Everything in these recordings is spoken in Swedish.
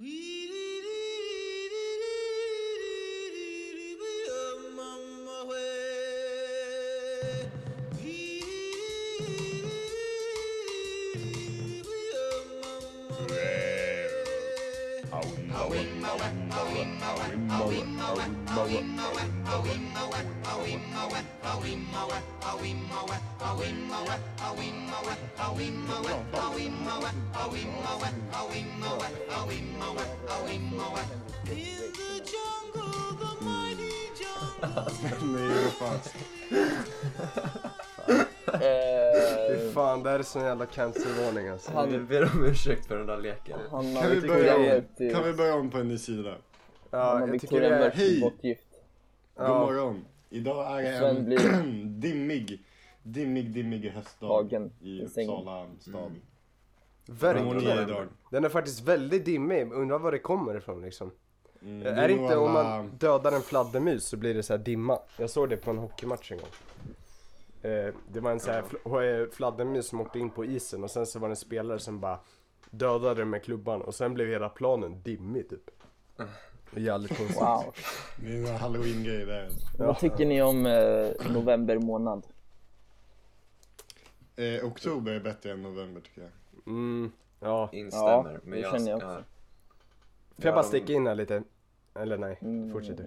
Howie Moe, Howie Moe, Howie Moe, Howie Moe, Howie Moe, Howie Moe, Fy fan, det här är sån jävla cancervarning alltså. Han- Vi ber om ursäkt för den där leken. han har Kan vi, Victoria börja om? Kan vi börja om på en ny sida? Ja, Han har jag tycker Victoria det är... Hej! bortgift. God Ja. morgon. Idag är Sven en blir- dimmig, dimmig, dimmig höstdag i. Uppsala stad. Verkligen. Harmoni idag. Den är faktiskt väldigt dimmig, undrar var det kommer ifrån liksom. Mm, är det inte om alla- man dödar en fladdermus så blir det så här dimma? Jag såg det på en hockeymatch en gång. Eh, det var en så här fl- eh, fladdermus som åkte in på isen och sen så var det en spelare som bara dödade den med klubban och sen blev hela planen dimmig typ. Är Jävligt konstigt. Wow. Det är en halloween-grej där. Vad tycker ni om eh, november månad? Eh, oktober är bättre än november tycker jag. Mm, ja. Instämmer. Ja, men jag, känner jag ja. också. Får jag bara sticka in här lite? Eller nej, Mm, fortsätt du.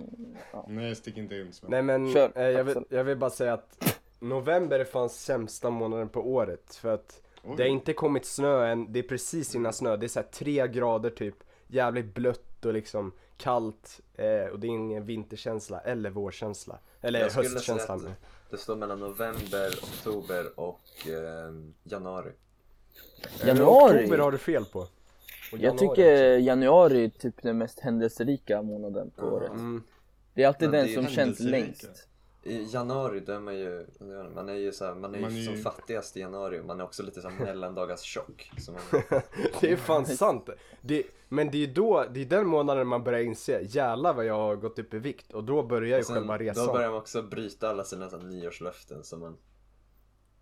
Nej, stick inte in Sven. Nej men Kör, eh, jag, vill, jag vill bara säga att november är fan sämsta månaden på året. För att Oj. det har inte kommit snö än, det är precis innan snö. Det är såhär tre grader typ, jävligt blött och liksom kallt. Eh, och det är ingen vinterkänsla eller vårkänsla. Eller Jag skulle säga höstkänsla. att det står mellan november, oktober och eh, januari. Januari? Oktober har du fel på. Jag tycker januari är typ den mest händelserika månaden på året. också. Mm. Det är alltid Men den är som känns längst. I januari då är man ju, man är ju så här, man är ju Man är som ju- fattigast i januari och man är också lite så här mellandagars tjock. Så man, Det är fan sant. Det, men det är då, det är den månaden man börjar inse, jävlar vad jag har gått upp i vikt. Och då börjar ju själva resan. då börjar man också bryta alla sina så här, nyårslöften som man...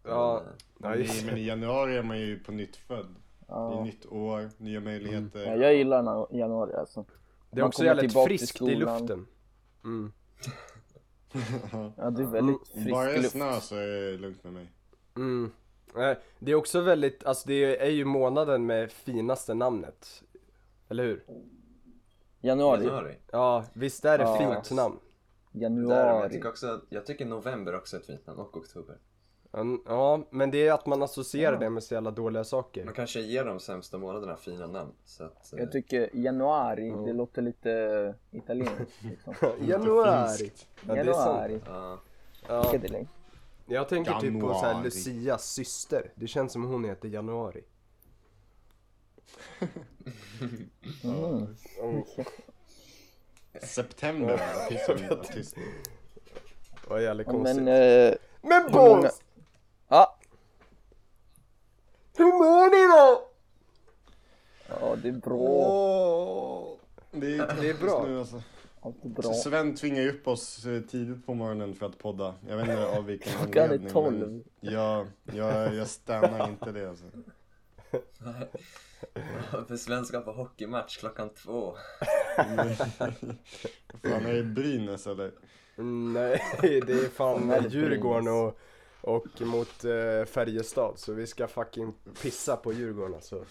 Ja, man, ja, men i januari är man ju på nytt född. Det är Ja. nytt år, nya möjligheter. Ja, jag gillar januari alltså. Det är Man också jävligt friskt i luften. Mm. Ja, det är väldigt frisk Bara det är snö så är det lugnt med mig. Mm. Det är också väldigt, alltså det är ju månaden med finaste namnet. Eller hur? Januari. januari. Ja, visst är det Ja. fint namn? Där, men jag Januari. tycker också, jag tycker november också är ett fint namn och oktober. Ja, Ja, men det är att man associerar Ja. det med så jävla dåliga saker. Man kanske ger de sämsta månaderna fina namn. Så att, eh, Jag tycker januari, det låter lite italienskt liksom. Januari. Ja, det är sant. Januari. ja. Ja, jag tänker typ på så här Januari. Lucias syster. Det känns som hon heter Januari. Mm. Mm. September är artisten. artist. Vad jävligt Ja, konstigt. Men, eh, men boys! Ja, Hur mår ni då? ja, det är bra. Åh, det, är, Det är bra. Nu, alltså. Allt är Så bra. Sven tvingar ju upp oss eh, tidigt på morgonen för att podda. Jag vet inte av vilken Klockan är anledning. 12. men Jag, jag, jag stannar inte det alltså. För Sven ska på hockeymatch klockan två. Fan, är det Brynäs eller? Mm, Nej, det är fan Djurgården och, och mot eh, Färjestad. Så vi ska fucking pissa på Djurgården alltså.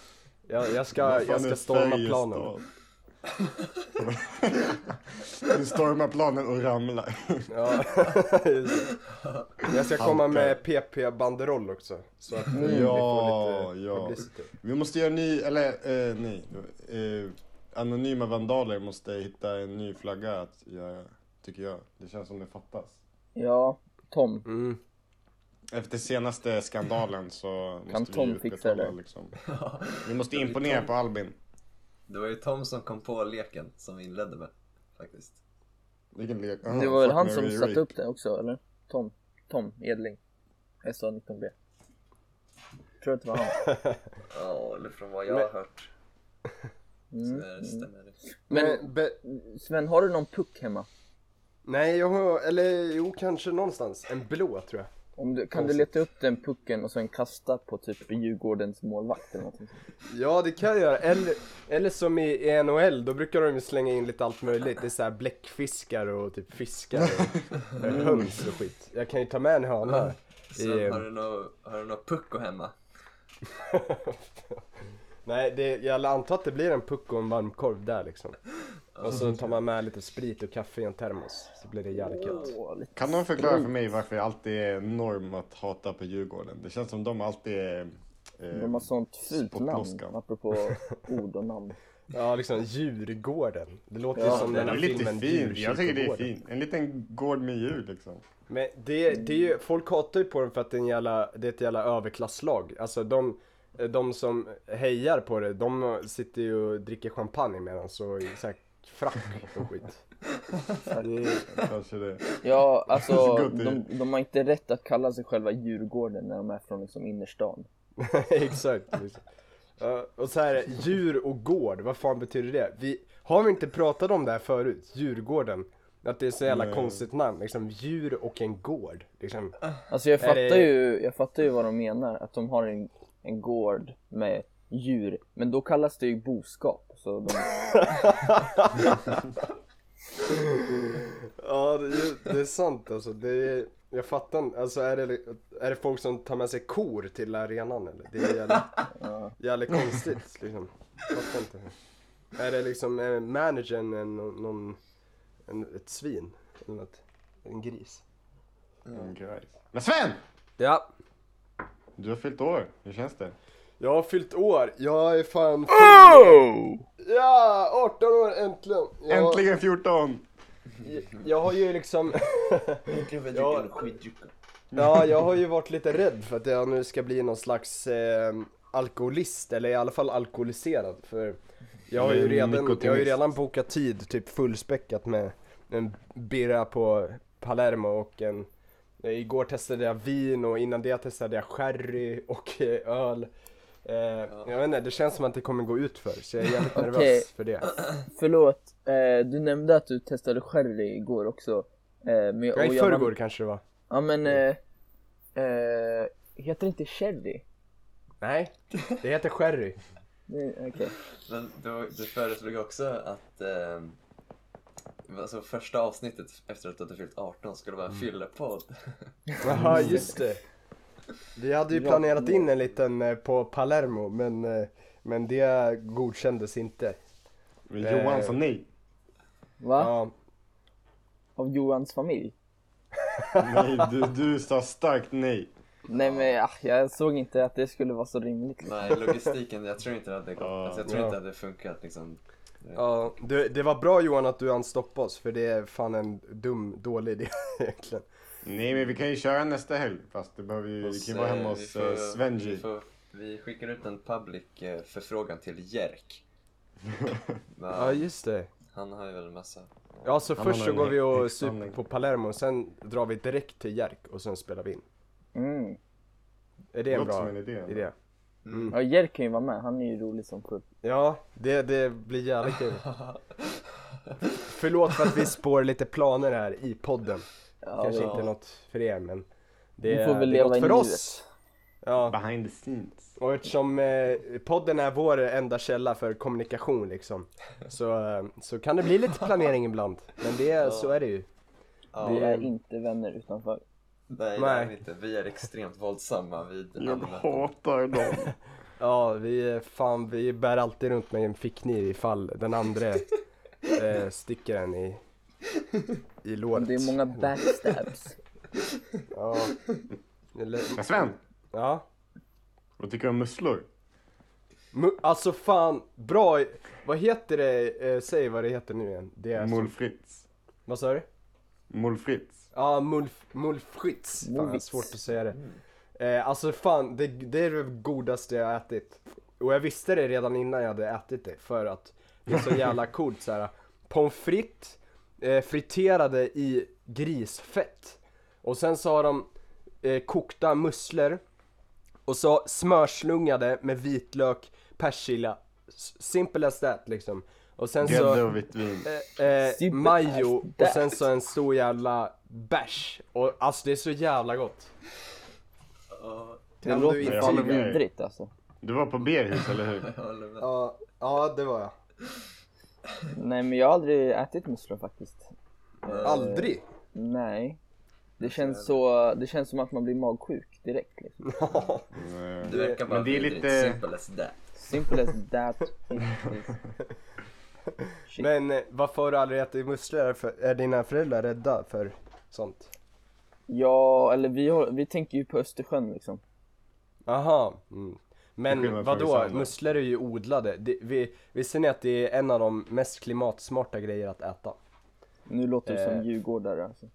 Jag, jag ska, jag ska storma planen. Du stormar planen och ramlar. Ja, jag ska komma med PP-banderoll också. Så att vi Ja, lite ja. publicity. Vi måste göra ny, eller eh, nej. Eh, anonyma vandaler måste hitta en ny flagga att göra, tycker jag. Det känns som det fattas. Ja, Tom. Mm. Efter senaste skandalen så Kan måste Tom vi fixa det? liksom. Vi måste imponera på Albin. Det var ju Tom som kom på leken som vi inledde med. Faktiskt. Vilken lek. Det var väl han som satte upp det också, eller? Tom. Tom Edling. SA19B. Tror att det var han. Ja, eller från vad jag Men- har hört. Så Mm. stämmer det. Men Men, Sven, har du någon puck hemma? nej, jag har, eller jo kanske någonstans. En blå tror jag. Om du, kan du leta upp den pucken och sen kasta på typ Djurgårdens målvakt eller någonting? Ja det kan jag göra, eller, eller som i, NHL, då brukar de ju slänga in lite allt möjligt. Det är såhär bläckfiskar och typ fiskar och eh, höns och skit. Jag kan ju ta med en höna. Sen I, har du du något pucko hemma? Nej, det, jag antar att det blir en puck och en varmkorv där liksom. Och så tar man med lite sprit och kaffe i en termos. Så blir det jävligt gött. Kan någon förklara för mig varför det alltid är norm att hata på Djurgården? Det känns som de alltid är... Eh, De har sånt fult namn, apropå ord och namn. Ja, liksom Djurgården. Det låter ju Ja, som det den är här filmen fint. Jag tycker det är fint. En liten gård med djur liksom. Men det, det är ju, folk hatar ju på den för att det är, en jävla, det är ett jävla överklasslag. Alltså de, de som hejar på det, de sitter ju och dricker champagne medan så så här frack och skit. Det är, Kanske det. Ja, alltså de, de har inte rätt att kalla sig själva Djurgården när de är från liksom innerstan. exakt. liksom. Ja, och så här, djur och gård, vad fan betyder det? Vi, har vi inte pratat om det här förut? Djurgården? Att det är så jävla Nej. konstigt namn, liksom djur och en gård. Liksom. Alltså jag fattar det- ju, jag fattar ju vad de menar, att de har en, en gård med djur, men då kallas det ju boskap. Så de, Ja, det är, det är sant alltså. Det är, jag fattar alltså är det, är det folk som tar med sig kor till arenan eller? Det är jävligt, ja. jävligt konstigt liksom. Fattar inte. Är det liksom är managern en, någon, en, ett svin? Eller något? En gris? En grej. Men Sven! Ja. Du har fyllt år. Hur känns det? Jag har fyllt år. Jag är fan Ja, 18 år äntligen. Jag, Äntligen 14! Jag, jag har ju liksom Ja. jag. Ja, har ju varit lite rädd för att jag nu ska bli någon slags eh, alkoholist, eller i alla fall alkoholiserad. För jag har ju Eller redan, jag har ju redan bokat tid, typ fullspäckat med en birra på Palermo och en Igår testade jag vin och innan det testade jag sherry och eh, öl. Eh, Jag vet inte, det känns som att det kommer gå ut för så jag är jävligt nervös för det. Förlåt, eh, du nämnde att du testade sherry igår också. Eh, men, Ja, i förrgår kanske det var. Ja men, eh, eh, heter det inte sherry? Nej, det heter sherry. Okej. Men du, du föreslog också att eh, alltså första avsnittet efter att du hade fyllt 18 skulle vara en fyllepodd. Jaha, just det. Vi hade ju planerat in en liten eh, på Palermo, men, eh, men det godkändes inte. Men Eh. Johan sa nej. Va? Ja, Av Johans familj? Nej, du, du sa starkt nej. Nej men ah, jag såg inte att det skulle vara så rimligt. Nej, logistiken, jag tror inte det hade gått. Alltså, jag tror inte det hade funkat liksom. Ja det, det var bra Johan att du anstoppade oss, för det är fan en dum, dålig idé egentligen. Nej, men vi kan ju köra nästa helg. Fast det behöver ju, vi kan vara hemma hos får- eh, Svenji. Vi, får, vi skickar ut en public eh, förfrågan till Jerk. Men Ja, just det. han har ju väl en massa. Ja, så Han först så går vi och super på Palermo, sen drar vi direkt till Jerk och sen spelar vi in. Mm. Är det en Låter bra som en idé. Idé? Ja Jerk kan ju vara med, han är ju rolig som full. Ja, det, det blir jävligt kul. Förlåt för att vi spår lite planer här i podden. Ja, Kanske det- inte något för er men det, Vi får väl det är leva något för oss. Ja, Behind the scenes. och eftersom eh, podden är vår enda källa för kommunikation liksom så, eh, så kan det bli lite planering ibland. Men det, så är det ju. Ja, Vi är inte vänner utanför. Nej, det Nej. är vi inte. Vi är extremt våldsamma vid Jag allmänheten. hatar dem. Ja, vi, är fan, vi bär alltid runt med en fickkniv ifall den andra eh, sticker en i, i låret. Det är många backstabs. Ja. Eller, Men Sven, ja. vad tycker du om musslor? Mu- Alltså fan, bra, vad heter det, eh, säg vad det heter nu igen. Det är som, Mulfritz. vad sa du? Mulfritz. Ja, mulf, mulfritz. Fan, svårt att säga det. Eh, alltså fan, det, det är det godaste jag har ätit. Och jag visste det redan innan jag hade ätit det, för att det är så jävla coolt så här. Pommes frites, eh, friterade i grisfett. Och sen så har de eh, kokta musslor. Och så smörslungade med vitlök, persilja. Simple as that liksom. Och sen så... Grädde och vitt vin. Eh, eh, majo och sen så en stor jävla bärs. Och alltså det är så jävla gott. Ja, Det låter du ju fan vidrigt alltså. Du var på Berhus, eller hur? Ja, ja det var jag. Nej men jag har aldrig ätit musslor faktiskt. Eh, Aldrig? Nej. Det känns så, det känns som att man blir magsjuk direkt liksom. Det verkar bara Men det är vidrigt. lite- Simple as that. Simple as that. Men eh, varför har du aldrig ätit musslor? Är dina föräldrar rädda för sånt? Ja, eller vi, har, vi tänker ju på Östersjön liksom. Aha. Mm. Men vadå, musslor är ju odlade. Det, vi, visste ni att det är en av de mest klimatsmarta grejer att äta? Nu låter du som Eh. djurgårdare alltså.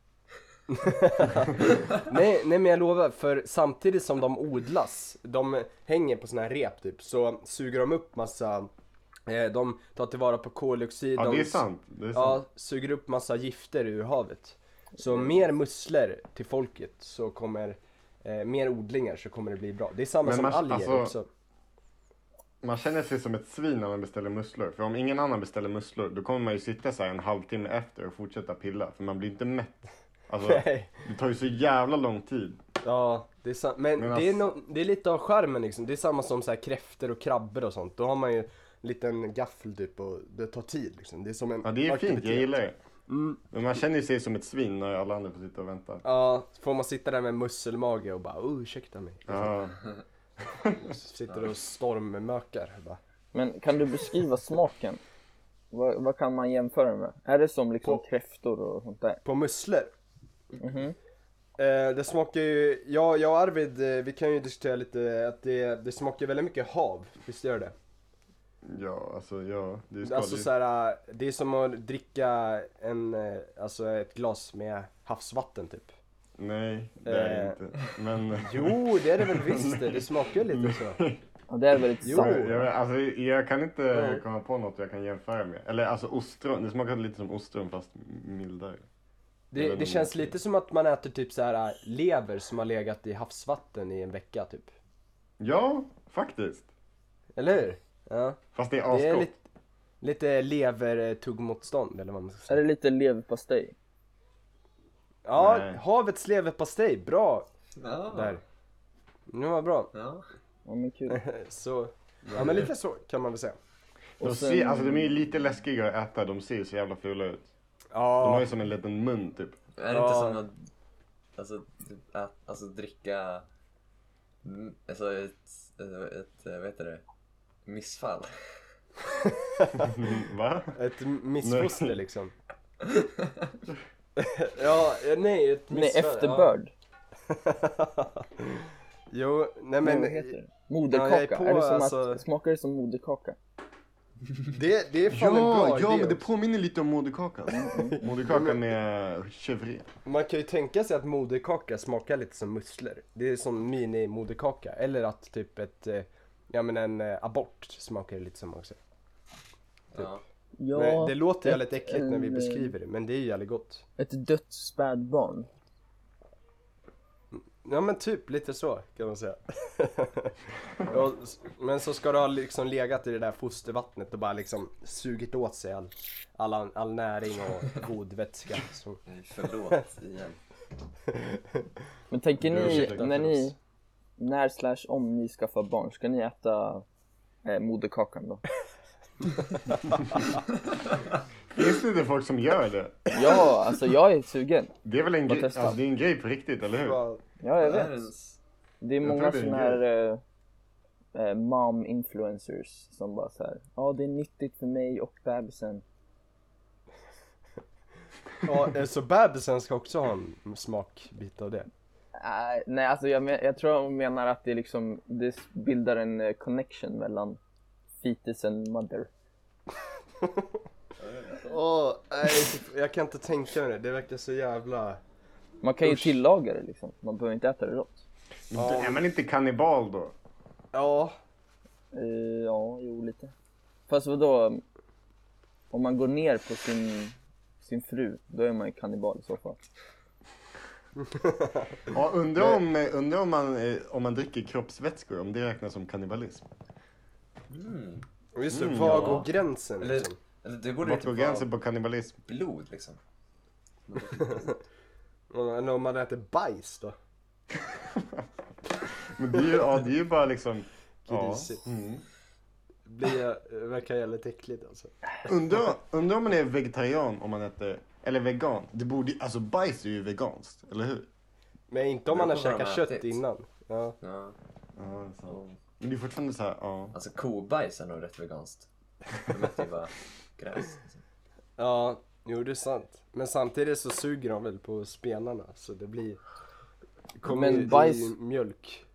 nej, nej men jag lovar, för samtidigt som de odlas, de hänger på såna här rep typ, så suger de upp massa, eh, de tar tillvara på koldioxid, Ja, de det är sant. Det är sant. Ja, suger upp massa gifter ur havet. Så mer musslor till folket så kommer, eh, mer odlingar så kommer det bli bra. Det är samma Men som man- alger alltså- också. Man känner sig som ett svin när man beställer musslor. För om ingen annan beställer musslor, då kommer man ju sitta så här en halvtimme efter och fortsätta pilla. För man blir inte mätt. Alltså, Nej. det tar ju så jävla lång tid. Ja, det är sant. Men, Men det, är no, det är lite av charmen liksom. Det är samma som så här kräftor och krabbor och sånt. Då har man ju en liten gaffel typ och det tar tid liksom. Det är som en Ja, det är fint. Jag aktivitet. gillar det. Mm. Men man känner ju sig som ett svin när alla andra får sitta och vänta. Ja, får man sitta där med musselmage och bara oh, ursäkta mig. Ja. Sitter och stormmökar. Bara. Men kan du beskriva smaken? Vad, vad kan man jämföra med? Är det som liksom På- kräftor och sånt där? På musslor. Mhm. Eh, det smakar ju, ja, jag och Arvid, eh, vi kan ju diskutera lite att det, det smakar väldigt mycket hav, visst gör det? Ja, alltså ja. Det är Alltså skadligt. såhär, eh, det är som att dricka en, eh, alltså ett glas med havsvatten typ. Nej, det är det Eh. inte. Men... Jo, det är det väl visst det, det smakar lite så. Ja, det är väldigt Jo. sant. Jag, alltså, jag kan inte Ja. komma på något jag kan jämföra med. Eller alltså ostron, det smakar lite som ostron fast mildare. Det, det känns lite som att man äter typ så här lever som har legat i havsvatten i en vecka typ. Ja, faktiskt. Eller hur? Ja. Fast det är Det är asgott. lite, lite lever-tuggmotstånd eller vad man ska Är säga. det lite leverpastej? Ja, Nej. havets leverpastej, bra Ja. där. Nu var bra. Ja. Ja men kul. Så, ja men lite så kan man väl säga. De, Och ser, sen- alltså, de är ju lite läskiga att äta, de ser så jävla fula ut. De har Ja, ju som en liten mun typ. Är det Ja. inte som att alltså, ät, alltså dricka alltså ett, ett, ett, vad heter det, missfall? Va? ett missfoster liksom. ja, nej, ett Nej, missfall, efterbörd. Ja. jo, nej Men, vad heter det? Ja, Moderkaka. jag är på, är det som alltså- att, smakar det som moderkaka? det, det är fan en bra Ja, ja idé men det påminner lite om moderkakan. Moderkakan med chèvre. Man kan ju tänka sig att moderkaka smakar lite som musslor. Det är som mini-moderkaka. Eller att typ ett, eh, ja men en eh, abort smakar lite som också. Ja. Ja, men det låter jävligt äckligt när vi en, beskriver det, men det är ju jävligt gott. Ett dött spädbarn. Ja men typ lite så kan man säga. S- men så ska du ha liksom legat i det där fostervattnet och bara liksom sugit åt sig all, all, all näring och god vätska. Så. Förlåt igen. Men tänker ni, när ni, oss. När slash om ni skaffar barn, ska ni äta eh, moderkakan då? Finns det inte folk som gör det? Ja, alltså jag är sugen. Det är väl en grej, alltså, det är en grej på riktigt, eller hur? Ja, Ja, jag Det är vet. Det är Jag många det är en sådana här eh, eh, mom influencers som bara så här. ja det är nyttigt för mig och bebisen. Ja, eh, så bebisen ska också ha en smakbit av det? Nej, nej alltså jag, men, jag tror de menar att det liksom, det bildar en eh, connection mellan fetus and mother. Åh, nej, jag kan inte tänka mig det. Det verkar så jävla... Man kan ju Usch. tillaga det liksom, man behöver inte äta det rått. Ja. Är man inte kannibal då? Ja, Eh, ja, jo lite. Fast vadå, om man går ner på sin, sin fru, då är man ju kannibal i så fall. Ja, undrar om, eh, undrar om, man, eh, om man dricker kroppsvätskor, om det räknas som kannibalism. Mm. just det, Mm, var ja. går gränsen Eller, liksom? eller det borde Vart går gränsen på kannibalism? blod liksom. Eller om man äter bajs då? Men det är ju, ja, det är ju bara liksom... Ja. Grisigt. Mm. Blir, verkar jävligt äckligt alltså. Undrar, undrar om man är vegetarian om man äter, eller vegan. Det borde, alltså bajs är ju veganskt, eller hur? Men inte om man har käkat kött ätit. innan. Ja. Ja. Ja, det sant. Men det är fortfarande så här, ja. Alltså kobajs är nog rätt veganskt. De äter ju bara gräs. Liksom. ja, jo det är sant. Men samtidigt så suger de väl på spenarna så det blir... det Kommer Men ju bajs- i mjölk.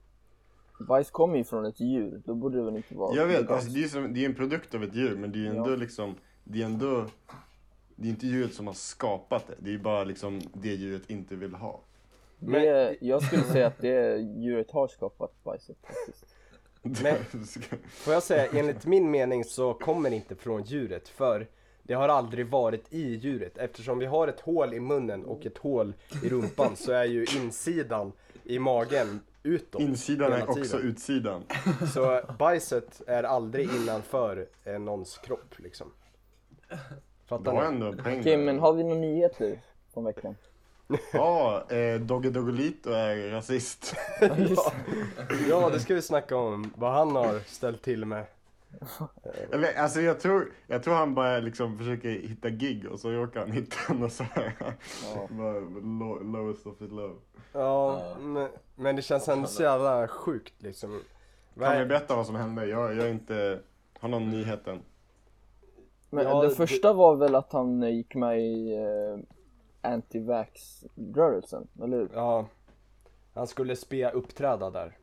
Bajs kommer ju från ett djur, då borde det väl inte vara Jag vet, veganskt. alltså, det, är som, det är en produkt av ett djur, men det är ju ändå Ja. liksom, det är ändå, det är inte djuret som har skapat det. Det är bara liksom det djuret inte vill ha. det, jag skulle säga att det djuret har skapat bajset faktiskt. Men- Får jag säga, enligt min mening så kommer det inte från djuret för det har aldrig varit i djuret. Eftersom vi har ett hål i munnen och ett hål i rumpan så är ju insidan i magen utåt. Insidan är också utsidan. Så bajset är aldrig innanför eh, någons kropp liksom. Du Fattar har ni? ändå poäng Okej, men har vi några nyheter från veckan? Ja, eh, Dogge Doggelito är rasist. Ja, ja, det ska vi snacka om. Vad han har ställt till med. Eller, alltså jag tror, jag tror han bara liksom försöker hitta gig och så råkar han hitta något så här. Ja. Low- lowest of it low. Ja, Ja. men, men det känns ändå så jävla sjukt liksom. Kan vi berätta vad som hände? Jag, jag är inte, har någon nyheten. Men Ja, det det- första var väl att han gick med i eh, anti-vax-rörelsen, eller hur? Ja. Han skulle spela uppträda där.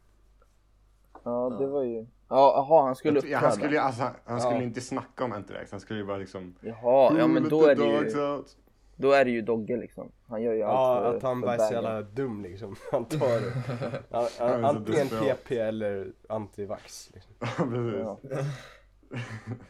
Ja, det var ju... Ja, jaha, han skulle ja, uppträda. han skulle, alltså, han, han skulle Ja. inte snacka om antivax, han skulle ju bara liksom Jaha, ja men "Let då är det ju, out." då är det ju Dogge liksom. Han gör ju Ja, allt för, att han bara är så jävla dum liksom. Han tar han, Han antingen. PP eller antivax. Liksom. Ja,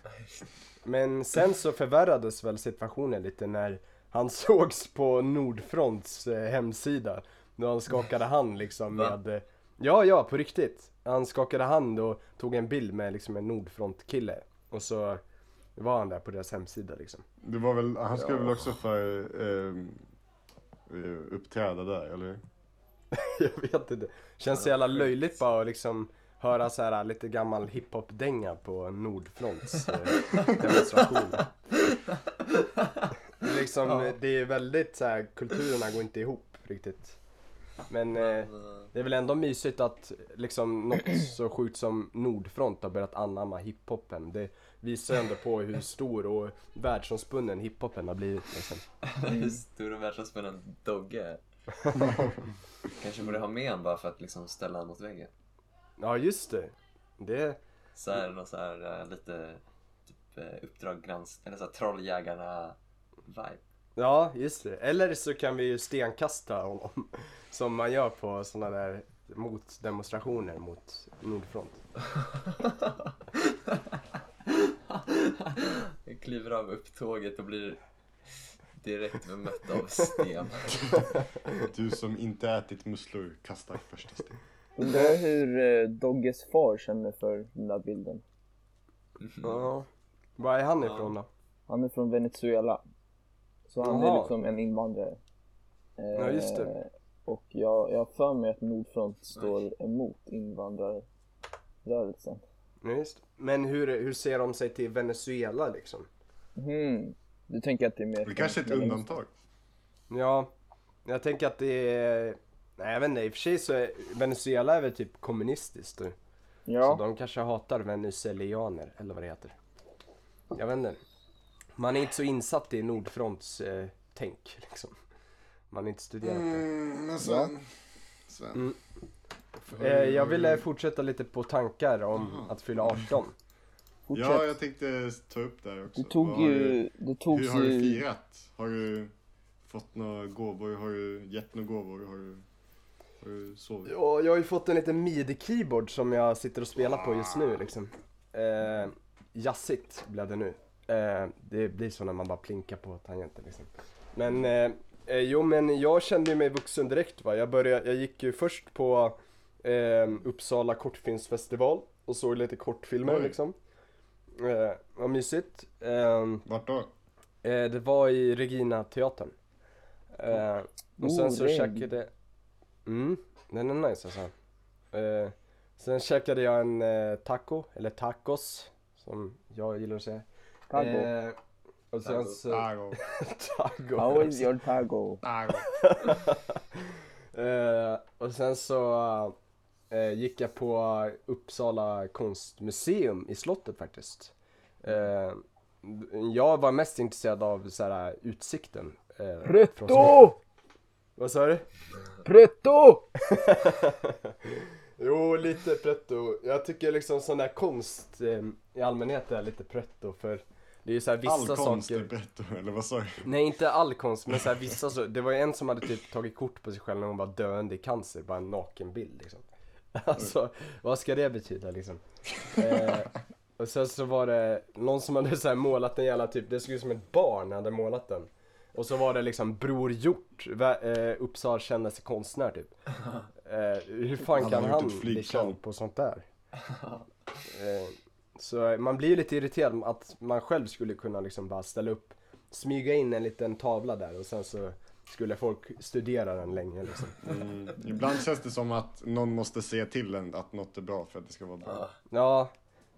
precis. Men sen så förvärrades väl situationen lite när han sågs på Nordfronts eh, hemsida. Då han skakade hand liksom med... eh, Ja, ja, på riktigt. Han skakade hand och tog en bild med liksom en Nordfront-kille. Och så var han där på deras hemsida liksom. Det var väl, han skulle Ja. väl också för ehm, eh, uppträda där, eller? Jag vet inte. Känns så jävla löjligt bara liksom höra så här lite gammal hiphop-dänga på Nordfronts eh, demonstration. liksom, Ja. det är väldigt så här, kulturerna går inte ihop riktigt. Men eh, det är väl ändå mysigt att liksom något så sjukt som Nordfront har börjat anamma hiphopen. Det visar ändå på hur stor och världsomspunnen hiphopen har blivit liksom. Hur stor och världsomspännande Dogge är. Kanske borde ha med en bara för att liksom ställa honom mot väggen. Ja just det. Det, Så här, någon så här eh, lite typ eh, Uppdrag grans... eller så här trolljägarna-vibe. Ja, just det. Eller så kan vi ju stenkasta honom. Som man gör på sådana där motdemonstrationer mot Nordfront. Jag kliver av upptåget och blir direkt bemött av sten. Du som inte ätit musslor kastar första steg. Undrar hur eh, Dogges far känner för den där bilden. Ja. Var är han ifrån då? Han är från Venezuela. Så han Jaha. är liksom en invandrare. Eh, Ja, just det. Och jag, har för mig att Nordfront står emot invandrarrörelsen. Ja, just. Men hur, hur ser de sig till Venezuela liksom? Hmm. Du tänker att det är mer... Det kanske är ett undantag. Ja, jag tänker att det är... Nej jag vet inte, i och för sig så är Venezuela är väl typ kommunistiskt. du. Så Ja, de kanske hatar venezuelianer, eller vad det heter. Jag vet inte. Man är inte så insatt i Nordfronts eh, tänk liksom. Man har inte studerat det. Mm, men Sven- Sven. Mm. Eh, jag ville fortsätta lite på tankar om att fylla 18. fortsätt. Ja, jag tänkte ta upp det här också. Du tog ju... Du tog Hur har du firat? Har du fått några gåvor? Har du gett några gåvor? Har du, sovit? Ja, jag har ju fått en liten midi-keyboard som jag sitter och spelar på just nu liksom. Eh, jazzigt blev det nu. Eh, det blir så när man bara plinkar på tangenten liksom. Men, eh, eh, jo men jag kände ju mig vuxen direkt va. Jag började, jag gick ju först på eh, Uppsala kortfilmsfestival och såg lite kortfilmer Oj. liksom. Eh, vad mysigt. Eh, Vart då? Eh, det var i Regina teatern. Eh, och sen Oh, så reg. käkade... Mm, den är nice alltså. Eh, sen käkade jag en eh, taco, eller tacos, som jag gillar att säga. Taco. Eh, och sen Taco. så... Taco. How is your taco? Tago. Eh, och sen så eh, gick jag på Uppsala konstmuseum i slottet faktiskt. Eh, jag var mest intresserad av så här, utsikten. Eh. Pretto! Vad sa du? Pretto! jo, lite pretto. Jag tycker liksom sån där konst eh, i allmänhet är lite pretto för det är ju så här vissa All konst saker. är pretto, eller vad sa du? Nej inte all konst men så här, vissa så, det var ju en som hade typ tagit kort på sig själv när hon var döende i cancer, bara en nakenbild liksom. Alltså, vad ska det betyda liksom? Eh, och sen så var det någon som hade så här målat en jävla typ, det såg ut som ett barn hade målat den. Och så var det liksom Bror Hjort, eh, Uppsala kändaste konstnär typ. Eh, hur fan Han kan han bli flygplan. känd på sånt där? Eh, så man blir ju lite irriterad att man själv skulle kunna liksom bara ställa upp, smyga in en liten tavla där och sen så skulle folk studera den länge liksom. Mm. Ibland känns det som att någon måste se till en att något är bra för att det ska vara bra. Ja. Ja,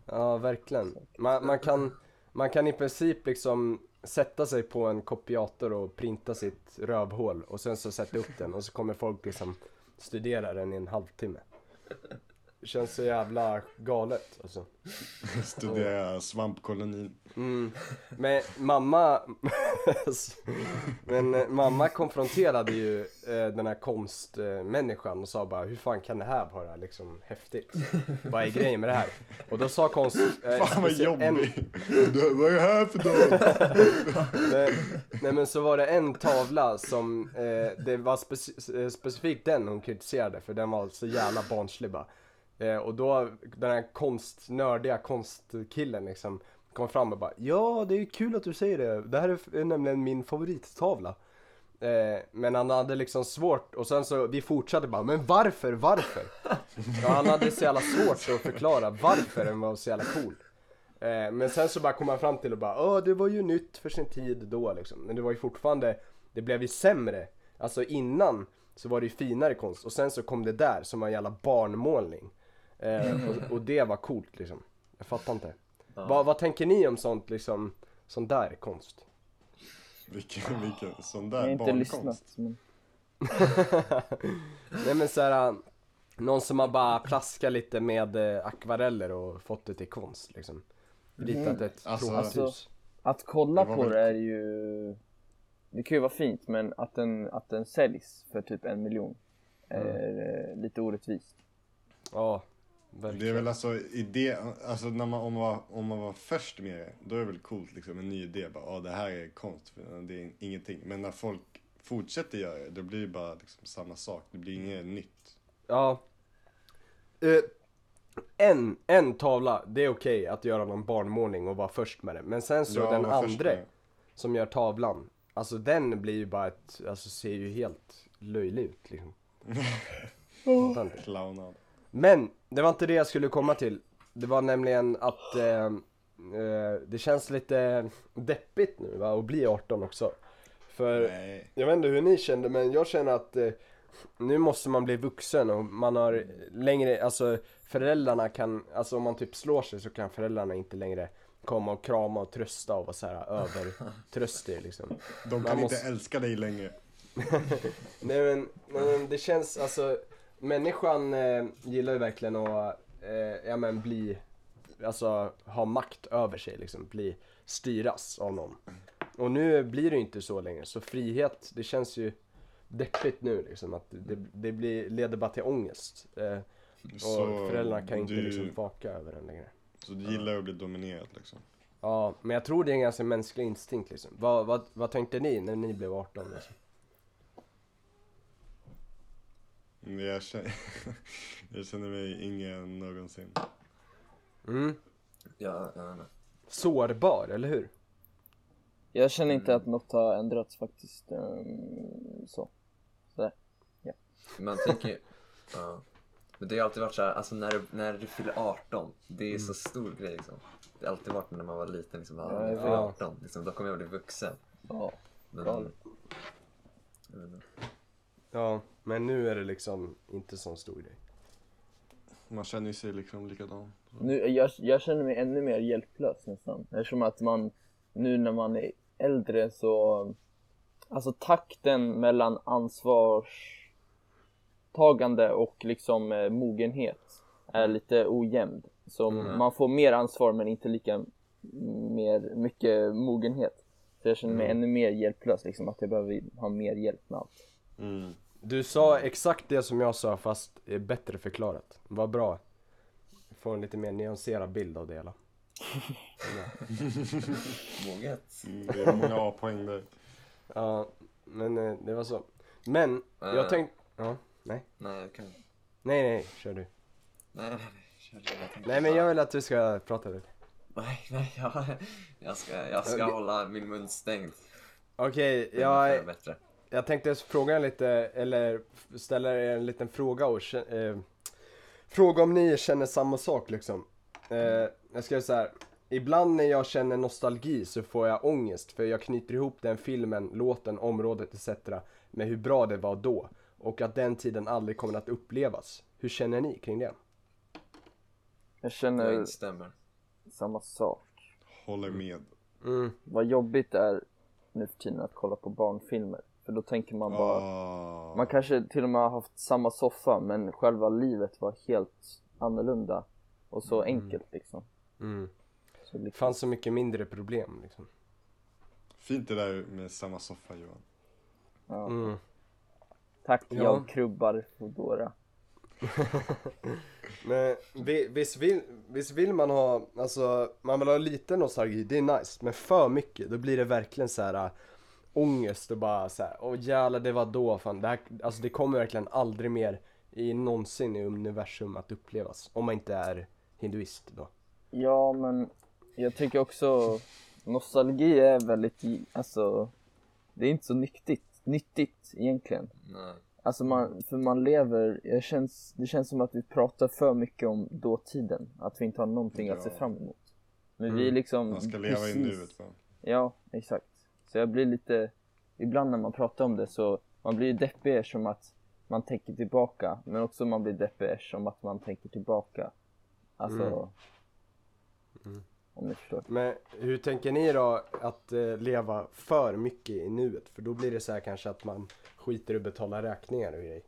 ja verkligen. Man, man, kan, man kan i princip liksom sätta sig på en kopiator och printa sitt rövhål och sen så sätta upp den och så kommer folk liksom studera den i en halvtimme. Känns så jävla galet alltså. Studera svampkolonin. Mm. Men mamma, men eh, mamma konfronterade ju eh, den här konstmänniskan och sa bara hur fan kan det här vara liksom häftigt? Vad är grejen med det här? Och då sa konst... Eh, Fan vad en- jobbig! Du, Vad är det här för dag? nej, men så var det en tavla som, eh, det var speci- specifikt den hon kritiserade för den var så jävla barnslig bara. Eh, och då den här konstnördiga konstkillen liksom kom fram och bara Ja det är kul att du säger det, det här är, nämligen min favorittavla. Eh, men han hade liksom svårt och sen så vi fortsatte bara men varför, varför? Ja, han hade så jävla svårt att förklara varför den var så jävla cool. Eh, men sen så bara kom han fram till och bara ja det var ju nytt för sin tid då liksom. Men det var ju fortfarande, det blev ju sämre. Alltså innan så var det ju finare konst och sen så kom det där som var en jävla barnmålning. Eh, och, och det var coolt liksom. Jag fattar inte. Ja. Vad, vad tänker ni om sånt liksom, sån där konst? Vilken, vilken sån Jag där har inte barnkonst. lyssnat. Men... Nej men såhär, någon som har bara plaskat lite med eh, akvareller och fått det till konst liksom. Ritat ett Alltså- provrörshus. Att kolla Det på väl- det är ju... Det kan ju vara fint men att den, att den säljs för typ en miljon är eh, lite orättvist. Ja, Det är verkligen. väl alltså idé, alltså när man, om, man var, om man var först med det, då är det väl coolt liksom, en ny idé. Bara, ja det här är konst, det är ingenting. Men när folk fortsätter göra det, då blir det bara liksom samma sak. Det blir inget nytt. Ja. Eh, en, en tavla, det är okej att göra någon barnmålning och vara först med det. Men sen så Ja, den andra som gör tavlan, alltså den blir ju bara ett, alltså ser ju helt löjlig ut liksom. Clownad. Men det var inte det jag skulle komma till. Det var nämligen att eh, eh, det känns lite deppigt nu va, att bli 18 också. För Nej. jag vet inte hur ni kände men jag känner att eh, nu måste man bli vuxen och man har längre, alltså föräldrarna kan, alltså om man typ slår sig så kan föräldrarna inte längre komma och krama och trösta och vara så här övertröstig liksom. De Man kan måste- inte älska dig längre. Nej men, men det känns alltså, människan eh, gillar ju verkligen att, eh, ja men bli, alltså ha makt över sig liksom, bli, styras av någon. Och nu blir det ju inte så längre, så frihet, det känns ju deppigt nu liksom, att det, det blir, leder bara till ångest. Eh, och Så föräldrarna kan inte du, liksom vaka över den längre. Så du gillar att bli dominerad liksom. Ja, men jag tror det är en ganska mänsklig instinkt liksom. Vad, vad, vad tänkte ni när ni blev 18 liksom? Men jag känner, jag känner mig yngre än någonsin. Mm. Ja, jag inte. Sårbar, eller hur? Jag känner inte att något har ändrats faktiskt. ehm, så. Man tänker ju, ja. Men det har alltid varit så här, alltså när du, när du fyller 18, det är så stor grej liksom. Det har alltid varit när man var liten liksom, bara, Ja, ja, jag jag fyller vet. 18, liksom, då kommer jag bli vuxen. Ja. Men, Galet. Ja, men nu är det liksom inte sån stor grej. Man känner ju sig liksom likadan. Nu, jag, jag känner mig ännu mer hjälplös nästan. Eftersom att man, nu när man är äldre så, alltså takten mellan ansvarstagande och liksom eh, mogenhet är lite ojämn. Så Mm. man får mer ansvar men inte lika mer, mycket mogenhet. Så jag känner mig Mm. ännu mer hjälplös liksom, att jag behöver ha mer hjälp med allt. Mm. Du sa exakt det som jag sa fast eh, bättre förklarat. Vad bra. Får en lite mer nyanserad bild av det hela. Vågat. Mm, det är många A-poäng där. Ja, men eh, det var så. Men, Eh. jag tänkte... Ja, nej. Nej, jag kan... Nej, nej, kör du. Nej, nej, nej. Kör du. Nej men jag vill att du ska prata lite. Nej, nej, jag, jag ska, jag ska Okej. hålla min mun stängd. Okej, Det är jag, bättre. Jag tänkte fråga en lite, eller ställa er en liten fråga och eh, Fråga om ni känner samma sak liksom. Eh, jag skrev så här. Ibland när jag känner nostalgi så får jag ångest för jag knyter ihop den filmen, låten, området etc. med hur bra det var då. Och att den tiden aldrig kommer att upplevas. Hur känner ni kring det? Jag Jag känner instämmer. samma sak. Håller med. Mm, Vad jobbigt det är nu för tiden att kolla på barnfilmer. För då tänker man bara, Ah. man kanske till och med har haft samma soffa men själva livet var helt annorlunda. Och så enkelt liksom. mm. Så Det liksom fanns så mycket mindre problem liksom. Fint det där med samma soffa Johan. ja. Mm. Tack Ja. jag krubbar Foodora. Men vi- visst vill, visst vill man ha, alltså man vill ha lite nostalgi, det är nice. Men för mycket, då blir det verkligen så här ångest och bara så här, åh jävlar det var då fan. Det, här, alltså det kommer verkligen aldrig mer i någonsin i universum att upplevas. Om man inte är hinduist då. Ja men jag tycker också nostalgi är väldigt, alltså det är inte så nyttigt, nyttigt egentligen. Nej. Alltså man, för man lever, det känns, det känns som att vi pratar för mycket om dåtiden. Att vi inte har någonting att se Ja. fram emot. Men Mm. vi är liksom Man ska leva i precis- nuet bara. Ja, exakt. Så jag blir lite, ibland när man pratar om det så, man blir ju deppig som att man tänker tillbaka. Men också man blir deppig som att man tänker tillbaka. Alltså, Mm. om ni förstår. Men hur tänker ni då att eh, leva för mycket i nuet? För då blir det så här kanske att man skiter i att betala räkningar och grejer.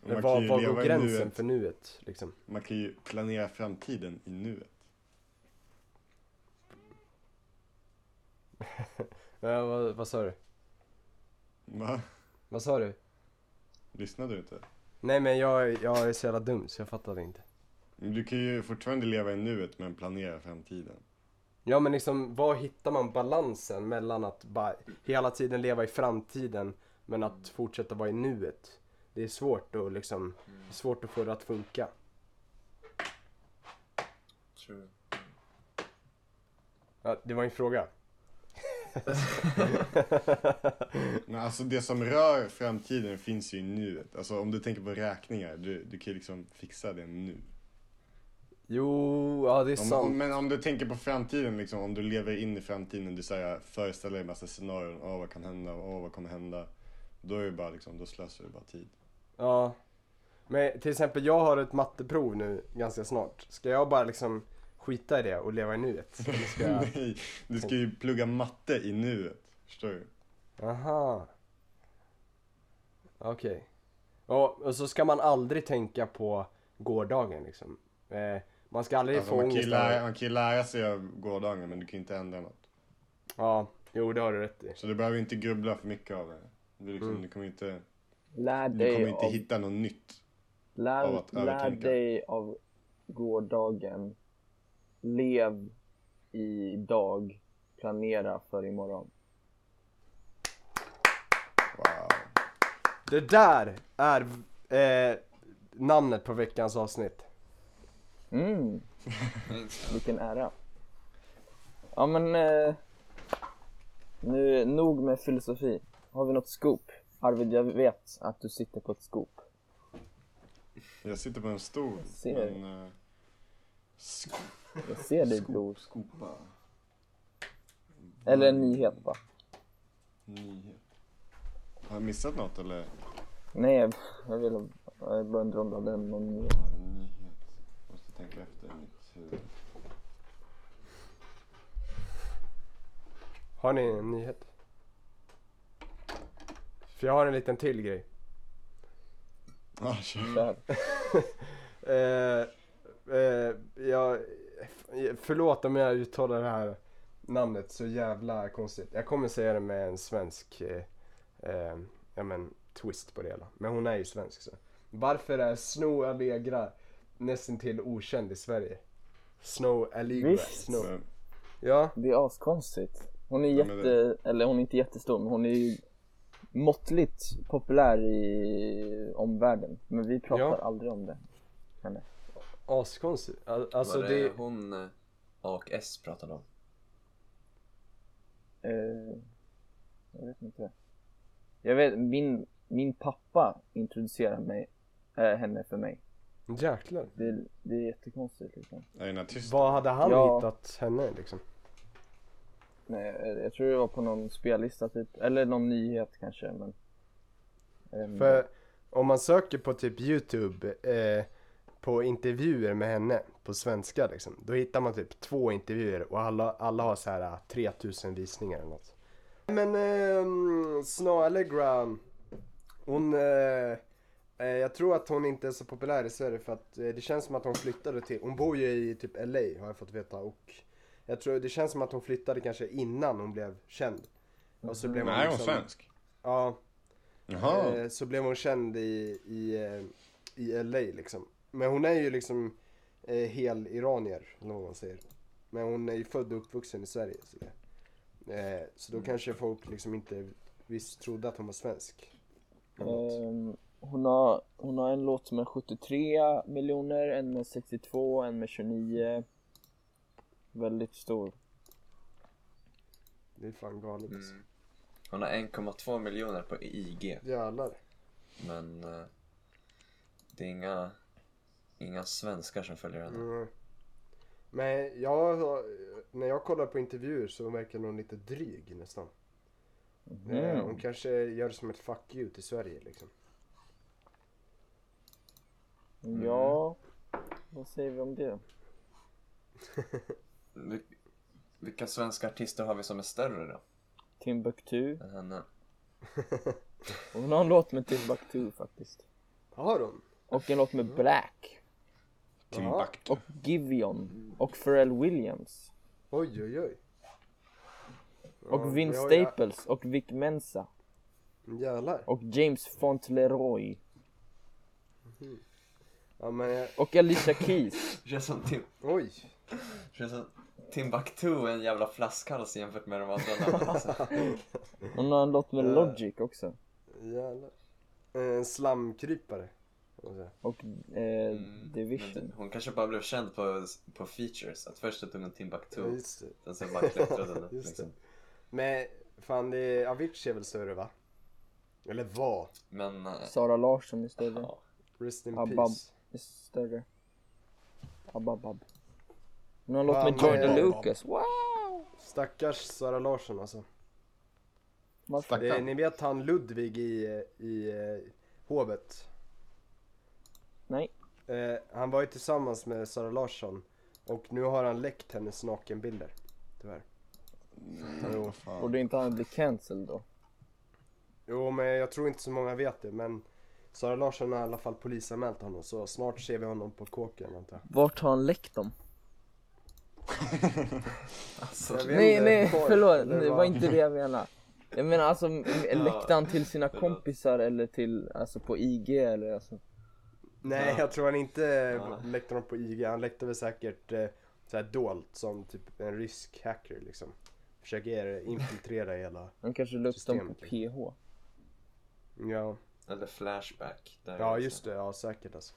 Men var, var går gränsen nuet. för nuet liksom? Man kan ju planera framtiden i nuet. Ja, vad, vad sa du? Va? Vad sa du? Lyssnade du inte? Nej men jag, jag är så jävla dum så jag fattade inte. Men Du kan ju fortfarande leva i nuet men planera framtiden. Ja men liksom, var hittar man balansen mellan att bara hela tiden leva i framtiden men att fortsätta vara i nuet? Det är svårt att liksom, är svårt att få det att funka. True. Ja, det var en fråga. Men alltså det som rör framtiden finns ju i nuet. Alltså om du tänker på räkningar, du, du kan ju liksom fixa det nu. Jo, ja det är Om, sant. men om du tänker på framtiden, liksom, om du lever in i framtiden, du säger, föreställer dig en massa scenarion, åh vad kan hända, åh vad kommer hända. Då är det bara liksom, då slösar du bara tid. Ja. Men till exempel jag har ett matteprov nu ganska snart. Ska jag bara liksom skita i det och leva i nuet? Ska jag... Nej, du ska ju plugga matte i nuet. Förstår du? Aha. Okej. Och, och så ska man aldrig tänka på gårdagen liksom. Eh, man ska aldrig Alltså, få man, kan ju ångest lära, av... man kan ju lära sig av gårdagen men du kan ju inte ändra något. Ja, jo det har du rätt i. Så du behöver inte grubbla för mycket av det. Du, liksom, Mm. du kommer inte, Lär du kommer inte av, hitta något nytt. av lär, att lär dig av gårdagen. Lev idag. Planera för imorgon. Wow. Det där är eh, namnet på veckans avsnitt. Mm, vilken ära. Ja men, eh, nu nog med filosofi. Har vi något scoop? Arvid, jag vet att du sitter på ett scoop. Jag sitter på en stol. Jag ser. Men, uh, sk- Jag ser dig bror. skopa. Eller en nyhet va? Nyhet. Har jag missat något eller? Nej, jag- jag vill Jag bara undrar om du hade någon nyhet. En nyhet. Måste tänka efter i mitt huvud. Har ni en nyhet? För jag har en liten till grej. Ja, kör. Så här. Eh, eh, jag, förlåt om jag uttalar det här namnet så jävla konstigt. Jag kommer säga det med en svensk eh, eh, ja, men, twist på det hela. Men hon är ju svensk så. Varför är Snow Allegra nästan till okänd i Sverige? Snow Allegra. Visst. Snow. Men, Ja, Det är askonstigt. Hon är Ja, jätte, eller hon är inte jättestor men hon är ju måttligt populär i omvärlden. Men vi pratar Ja. aldrig om det. Henne. Askonstigt. Al- Alltså Var det, det... hon eh, A och S pratade om? Eh, jag vet inte. Jag vet, min, min pappa introducerade mig, äh, henne för mig. Jäklar. Det, det är jättekonstigt liksom. är? Vad hade han Ja. hittat henne liksom? Nej, jag, jag tror det var på någon spellista typ, eller någon nyhet kanske men. Ehm, För om man söker på typ Youtube eh, på intervjuer med henne på svenska liksom. Då hittar man typ två intervjuer och alla, alla har så här eh, 3000 visningar eller något. Men eh, Snow Allegra, hon, eh, eh, jag tror att hon inte är så populär i Sverige för att eh, det känns som att hon flyttade till, hon bor ju i typ LA har jag fått veta och jag tror det känns som att hon flyttade kanske innan hon blev känd. Och så blev hon Nej, hon är liksom- svensk. Ja, Jaha. Eh, så blev hon känd i, i, eh, i LA liksom. Men hon är ju liksom eh, hel iranier, eller vad man säger. Men hon är ju född och uppvuxen i Sverige. Så. Eh, så då kanske folk liksom inte visst trodde att hon var svensk. Ehm, hon, har, hon har en låt som är 73 miljoner, en med 62, en med 29. Väldigt stor. Det är fan galet alltså. Mm. Hon har 1,2 miljoner på IG. Jävlar. Men eh, det är inga, inga svenskar som följer henne. Mm. Men jag, när jag kollar på intervjuer så verkar hon lite dryg nästan. Eh, hon kanske gör det som ett fuck you till Sverige liksom. Ja, vad säger vi om det? Vil- Vilka svenska artister har vi som är större då? Timbuktu. Än henne? Hon har en låt med Timbuktu faktiskt. Har hon? Och en låt med Black. Timbuktu. Och Giveon. Och Pharrell Williams. Oj oj oj. Och Ja, jag- Staples. Och Vic Mensa. Jävlar. Och James Fauntleroy. Ja men jag, Och Alicia Keys. Känns som, Tim, oj. känns som Timbuktu är en jävla flaskhals jämfört med de andra namnen. Alltså. Hon har en låt med Logic också. Jävlar. En slamkrypare. Och eh, Mm, Division. Hon kanske bara blev känd på, på features. Att först tog hon Ja, Timbuktu, just det. sen så bara klättrade den liksom. Men fan det är, Avicii är väl större va? Eller var? Men, eh, Sara Larsson är större. ja. Rest in Abab. peace. Är större. Ababab. Hon har låt med Jordan Lucas. Wow! Stackars Sara Larsson alltså. Det, ni vet han Ludvig i, i eh, hovet? Nej. Eh, han var ju tillsammans med Sara Larsson. Och nu har han läckt hennes nakenbilder. Tyvärr. Jo, vad fan. Borde inte han bli cancelled då? Jo men jag tror inte så många vet det men Sara Larsson har i alla fall polisanmält honom så snart ser vi honom på kåken antar jag. Vart har han läckt dem? Alltså, Nej, nej, porr, förlåt. Det var inte det jag menade. Jag menar alltså, läckte han till sina kompisar eller till, alltså på IG eller alltså? Nej Ja. jag tror han inte Ja. läckte dem på IG, han läckte väl säkert eh, så här dolt som typ en rysk hacker liksom. Försöker infiltrera hela, Han kanske upp dem på liksom. PH. ja. Eller Flashback. Där Ja just det, ja säkert alltså.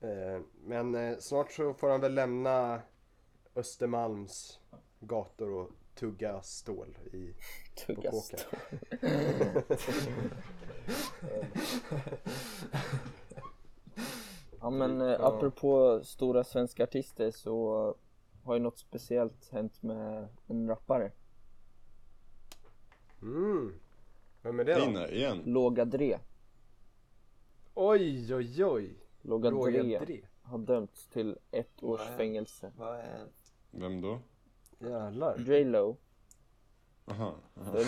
Eh, men eh, snart så får han väl lämna Östermalms gator och tugga stål i Tugga stål. Ja men eh, Ja. apropå stora svenska artister så har ju något speciellt hänt med en rappare. Mm. Vem är det då? Dina igen. Låga Dre. Oj, oj, oj. Logan Roger Dre Dre. har dömts till ett års Nej. fängelse. Vad är... Vem då? Jävlar. J Lo. Aha. aha. för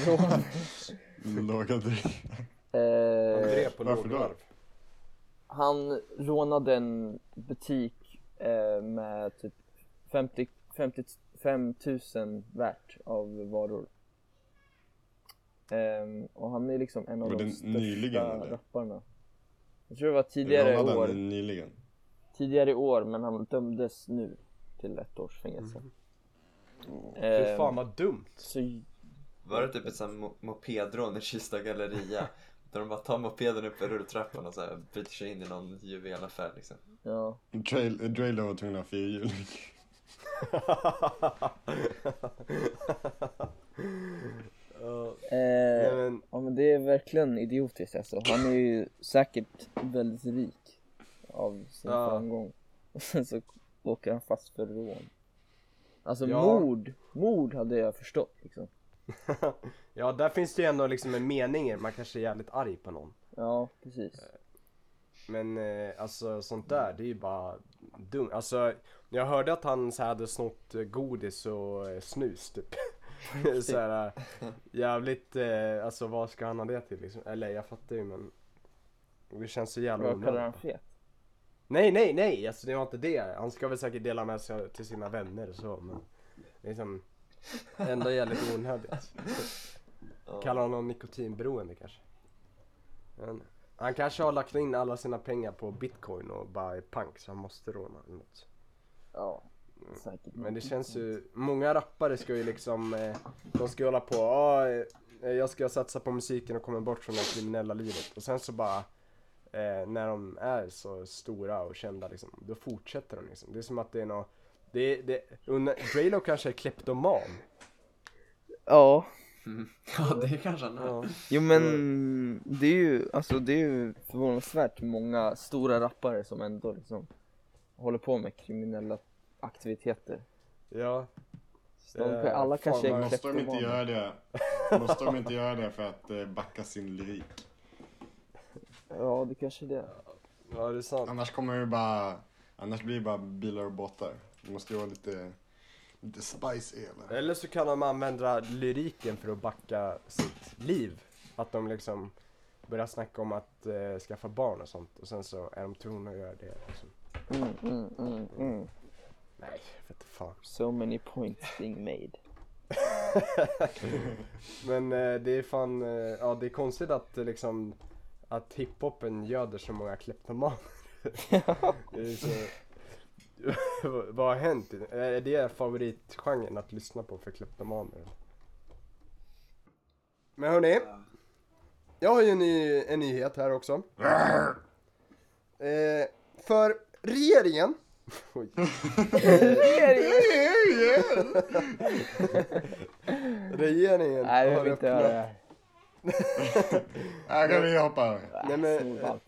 rån. Låga Dre. Han Eh, drev på varför då? lågvarv. Han rånade en butik eh, med typ 50, 55 000 värt av varor. Ehm, och han är liksom en av Var de det största nyligen, eller? rapparna. Jag tror det var tidigare i år. nyligen? Tidigare i år, men han dömdes nu till ett års fängelse. Fy Ehm, fan vad dumt. så Var det typ ett sånt mo- mopedrån i Kista galleria? Där de bara tar mopeden upp för rulltrappan och så här bryter sig in i någon juvelaffär liksom. ja, Dre Lo var tvungen att ha fyrhjuling. Eh, men, ja men det är verkligen idiotiskt alltså. Han är ju säkert väldigt rik av sin Ja. framgång. Och sen så åker han fast för rån. Alltså Ja. mord, mord hade jag förstått liksom. ja, där finns det ju ändå liksom en mening Man kanske är jävligt arg på någon. Ja, precis. Men eh, alltså sånt där, det är ju bara dumt. Alltså, jag hörde att han så hade snott eh, godis och eh, snus typ. så här, eh, jävligt, eh, alltså vad ska han ha det till liksom? Eller jag fattar ju men det känns så jävla Vad kallar han onödigt. fet? Nej nej nej, alltså det var inte det. Han ska väl säkert dela med sig till sina vänner och så men liksom ändå jävligt onödigt. Kallar honom nikotinberoende kanske. Men, han kanske har lagt in alla sina pengar på bitcoin och bara är pank så han måste råna något. Ja, säkert. Men det känns ju, många rappare ska ju liksom, eh, de ska ju hålla på, ah, jag ska satsa på musiken och komma bort från det kriminella livet. Och sen så bara, eh, när de är så stora och kända liksom, då fortsätter de liksom. Det är som att det är något, det, det, Drelo kanske är kleptoman. Ja, Mm. Ja, det kanske han är. Ja. jo men det är ju, alltså det är ju förvånansvärt många stora rappare som ändå liksom håller på med kriminella aktiviteter. ja. Så de, Eh, alla fan, kanske är vad- Måste de inte göra det? Måste de inte göra det för att eh, backa sin lyrik? Ja, det kanske är det. ja, det är sant. Annars kommer det bara, annars blir det bara bilar och båtar. Det måste ju vara lite, lite spice i hela. Eller så kan de använda lyriken för att backa sitt liv. Att de liksom börjar snacka om att eh, skaffa barn och sånt och sen så är de tvungna att göra det. Liksom. Mm, mm, mm, mm. Nej, vet fan. So many points being made. Men eh, det är fan, eh, ja det är konstigt att eh, liksom att hiphopen göder så många kleptomaner. det är så... Vad har hänt? Är det favoritgenren att lyssna på för kleptomaner? Men hörni, jag har ju en, ny, en nyhet här också. Eh, för regeringen Oj. Regeringen Nej, jag har vill inte höra det öppnat, här. Här kan vi hoppa över. Nej, men- Snorvalp.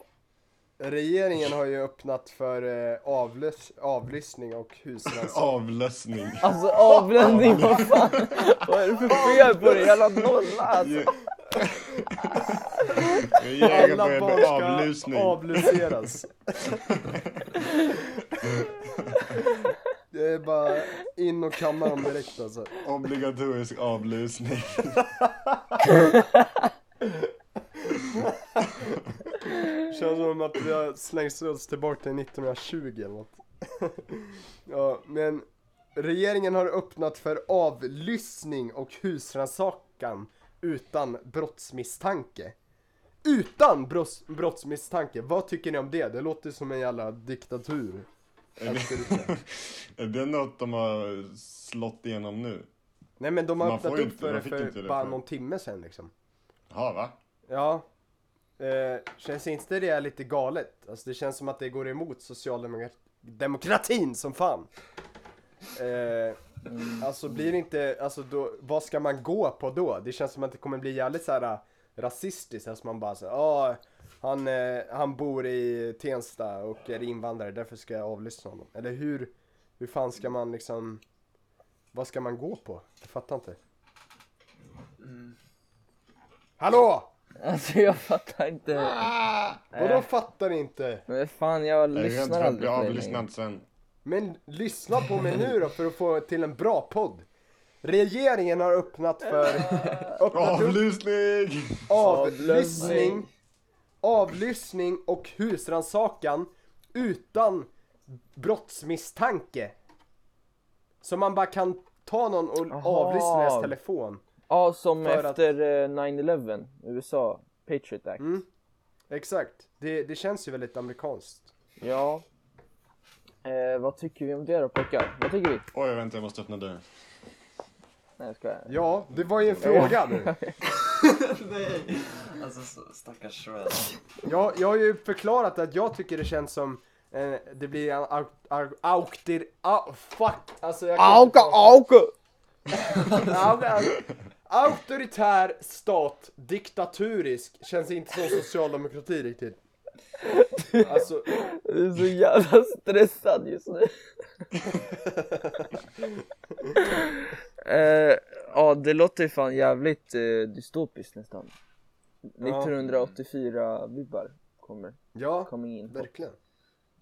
Regeringen har ju öppnat för eh, avlys, avlyssning och husrannsakan. Avlösning. Alltså avbländning, vad fan? Vad är det för fel på det? Jävla nolla alltså. Alla börjar barn med ska avlusning. avlyseras. Det är bara in och kamma dem direkt alltså. Obligatorisk avlusning. Känns som att vi har slängts oss tillbaka till 1920 eller något. ja, men regeringen har öppnat för avlyssning och husrannsakan utan brottsmisstanke. Utan brotts, brottsmisstanke, vad tycker ni om det? Det låter som en jävla diktatur. Är det, är det något de har slått igenom nu? Nej men de har öppnat upp för det för bara någon timme sedan liksom. Ja, va? Ja. Eh, känns inte det lite galet? Alltså det känns som att det går emot socialdemokratin som fan. Eh, alltså blir det inte, alltså då, vad ska man gå på då? Det känns som att det kommer bli jävligt så här äh, rasistiskt, alltså man bara säger ja han, eh, han bor i Tensta och är invandrare, därför ska jag avlyssna honom. Eller hur, hur fan ska man liksom, vad ska man gå på? Jag fattar inte. Hallå! Alltså jag fattar inte. Vadå fattar ni inte? Men fan jag lyssnar aldrig på dig avlyssnad sen. Men lyssna på mig nu då för att få till en bra podd. Regeringen har öppnat för öppnat Avlyssning! avlyssning, avlyssning och husrannsakan utan brottsmisstanke. Så man bara kan ta någon och Aha. avlyssna deras telefon. Ja, som För att- efter eh, 9-11, USA, Patriot Act. Mm. Exakt, det, det känns ju väldigt amerikanskt. Ja. Eh, vad tycker vi om det då pojkar? Vad tycker vi? Oj, vänta jag måste öppna dörren. Nej jag skojar. Ja, det var ju en fråga nu. Nej! Alltså så, stackars Shred. Jag, jag har ju förklarat att jag tycker det känns som eh, det blir en au- au- auktir... Au, fuck! Alltså jag kan prata. auka! Au- au- Auktoritär stat, diktaturisk, känns inte som socialdemokrati riktigt. Alltså, Du är så jävla stressad just nu. eh, ja, det låter ju fan jävligt eh, dystopiskt nästan. 1984-vibbar kommer ja, in. verkligen.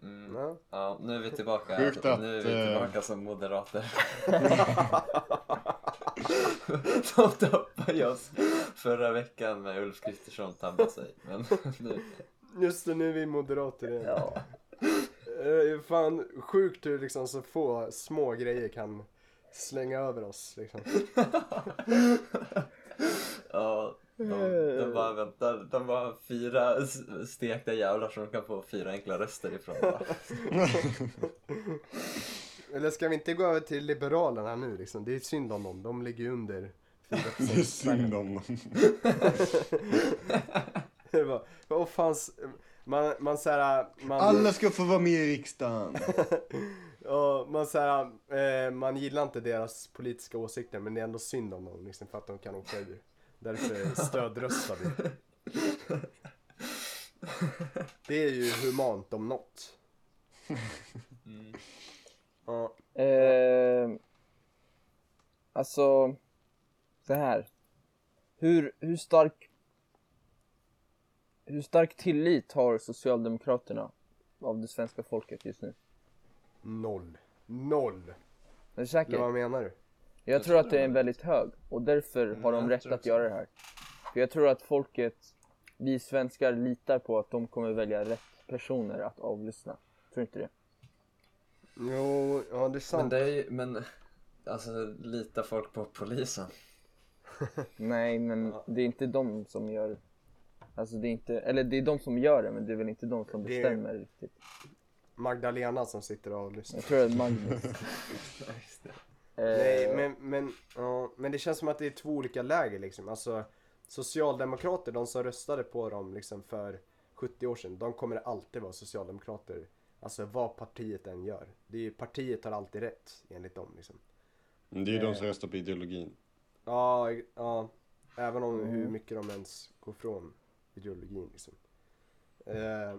Mm. Ja. Ja, nu är vi tillbaka. Sjukt att, nu är vi eh, tillbaka som moderater. De tappade oss förra veckan med Ulf Kristersson tabbade sig. Men nu, Just det, nu är vi moderater igen. Ja. Eh, fan sjukt hur liksom så få små grejer kan slänga över oss liksom. ja, de, de bara väntar. De bara fyra stekta jävlar som de kan få fyra enkla röster ifrån. Eller ska vi inte gå över till Liberalerna nu liksom? Det är synd om dem, de ligger ju under 4%. Det är synd om dem. Det var, vad fan, s- man, man såhär, man, Alla ska få vara med i riksdagen. ja, man såhär, eh, man gillar inte deras politiska åsikter men det är ändå synd om dem liksom för att de kan åka ur. Därför stödröstar vi. Det är ju humant om något. Mm. Ja, Eh, alltså, så här. Hur, hur stark hur stark tillit har Socialdemokraterna av det svenska folket just nu? noll. Noll. Är du Eller säker? vad menar du? Jag tror att det är en väldigt hög och därför har de jag rätt att göra det här. För jag tror att folket, vi svenskar litar på att de kommer välja rätt personer att avlyssna. Tror du inte det? Jo, ja det är Men sant. det är ju, men alltså litar folk på polisen? Nej, men Ja. det är inte de som gör Alltså det är inte, eller det är de som gör det men det är väl inte de som Det är- bestämmer riktigt. Magdalena som sitter och lyssnar. Jag tror att Magnus. Ja, just det. Nej, eh, men, men, ja, men det känns som att det är två olika läger liksom. Alltså, socialdemokrater, de som röstade på dem liksom för 70 år sedan, de kommer alltid vara socialdemokrater. Alltså vad partiet än gör. Det är, ju- partiet har alltid rätt, enligt dem liksom. Men Det är ju de som röstar på ideologin. Ja, ja. Även om Mm. hur mycket de ens går från ideologin liksom. Eh,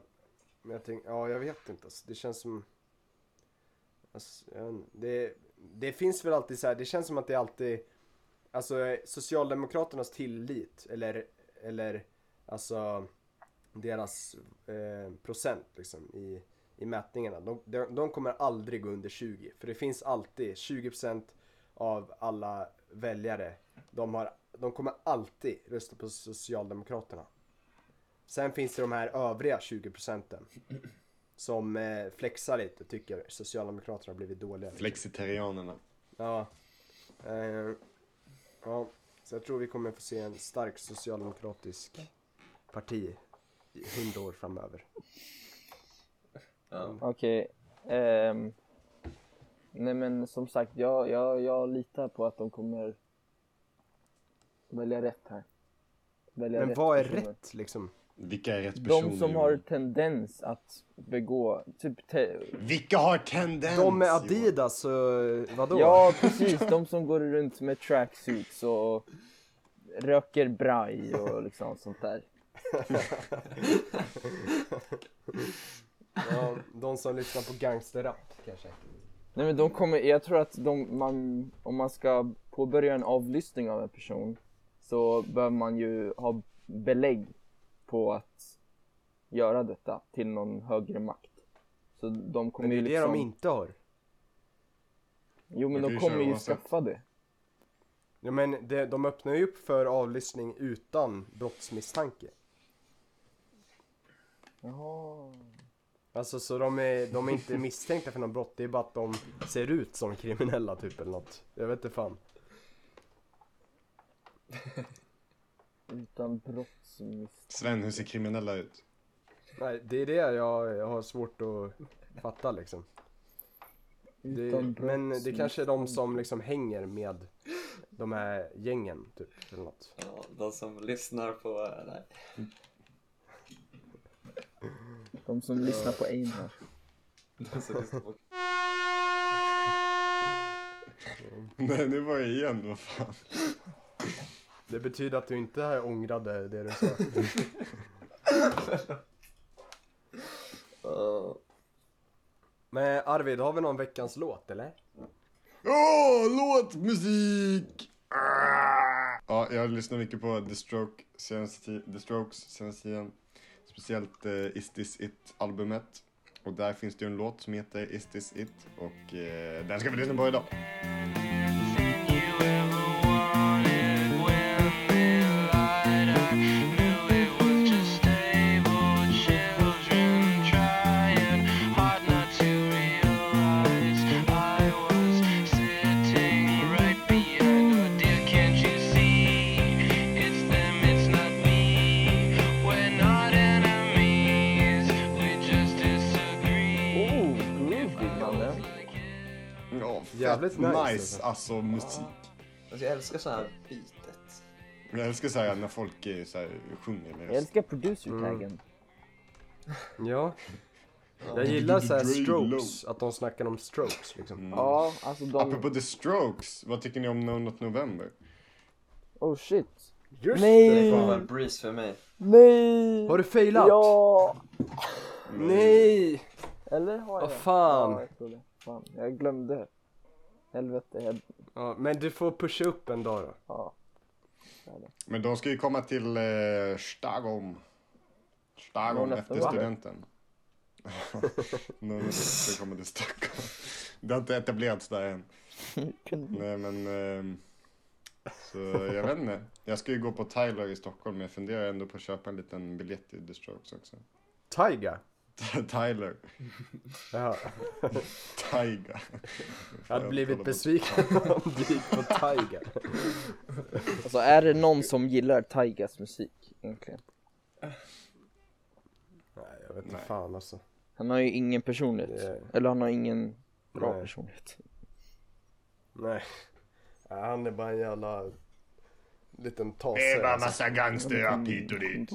men jag tänker, ja jag vet inte alltså. Det känns som... Alltså, det, det finns väl alltid så här, det känns som att det alltid... Alltså eh, Socialdemokraternas tillit, eller, eller alltså deras eh, procent liksom i, i mätningarna. De, de, de kommer aldrig gå under 20. För det finns alltid 20% av alla väljare. De, har, de kommer alltid rösta på Socialdemokraterna. Sen finns det de här övriga 20 procenten. Som eh, flexar lite och tycker Socialdemokraterna har blivit dåliga. Flexitarianerna. Ja. Eh, ja. Så jag tror vi kommer få se en stark socialdemokratisk parti i hundra år framöver. Ja. Okej. ehm, nej men som sagt, jag, jag, jag litar på att de kommer välja rätt här. Välja Men rätt vad är personer. rätt liksom? Vilka är rätt personer? De som har tendens att begå, typ te- Vilka har tendens? De med? Adidas och vadå? Ja, precis. De som går runt med tracksuits och röker braj och liksom sånt där. ja, de som lyssnar på gangsterrap kanske. Nej men de kommer, jag tror att de, man, om man ska påbörja en avlyssning av en person så bör man ju ha belägg på att göra detta till någon högre makt. Så de Men kommer det är ju det liksom... de inte har. Jo men De kommer ju oavsett. skaffa det. Ja men det, de öppnar ju upp för avlyssning utan brottsmisstanke. Jaha. Alltså så de är, de är inte misstänkta för något brott, det är bara att de ser ut som kriminella typ eller något. Jag vet inte fan. Utan brottsmisstanke. Sven, hur ser kriminella ut? Nej, det är det jag, jag har svårt att fatta liksom. Det, men det kanske är de som liksom hänger med de här gängen typ eller något. Ja, de som lyssnar på... Nej. De som lyssnar på Einar. Nej, nu var jag igen, vad fan. Det betyder att du inte ångrade det du sa. Uh, Men Arvid, har vi någon veckans låt eller? Åh, låtmusik! Ah! Ja, jag lyssnar mycket på The, Stroke senaste The Strokes senaste tiden. Speciellt eh, Is This It-albumet. Och där finns det ju en låt som heter Is This It. Och eh, den ska vi lyssna på idag. Jävligt nice, nice, alltså. musik. alltså jag älskar så här beatet. Jag älskar så här när folk är så här, sjunger med Jag röst. älskar producer-taggen. Ja. Jag gillar såhär strokes, att de snackar om strokes liksom. Mm. Ja, alltså de... Apropå The Strokes, vad tycker ni om No Not November? Oh shit. Just Nej. det! Det vara en breeze för mig. Nej! Har du failat? Ja! Nej! Eller har jag? Vad fan? Ja, jag. Fan, jag glömde. Helvete, jag... Ja, men du får pusha upp en dag då. Ja. Men de ska ju komma till eh, Stockholm. Stockholm Någon efter va? studenten. Någon ska komma till Stockholm. Det har inte etablerats där än. Nej men. ehm, så jag vet inte. Jag ska ju gå på Tyler i Stockholm men jag funderar ändå på att köpa en liten biljett till The Strokes också. Taiga? Tyler. Jaha. Tiger. Jag hade blivit besviken om du gick på Taiga. Alltså är det någon som gillar Taigas musik egentligen? Nej, jag vet inte Nej. fan alltså. Han har ju ingen personlighet. Det- Eller han har ingen bra Nej. personlighet. Nej. Ja, han är bara en jävla liten tase. Det är bara alltså. massa gangsterrap hit och dit.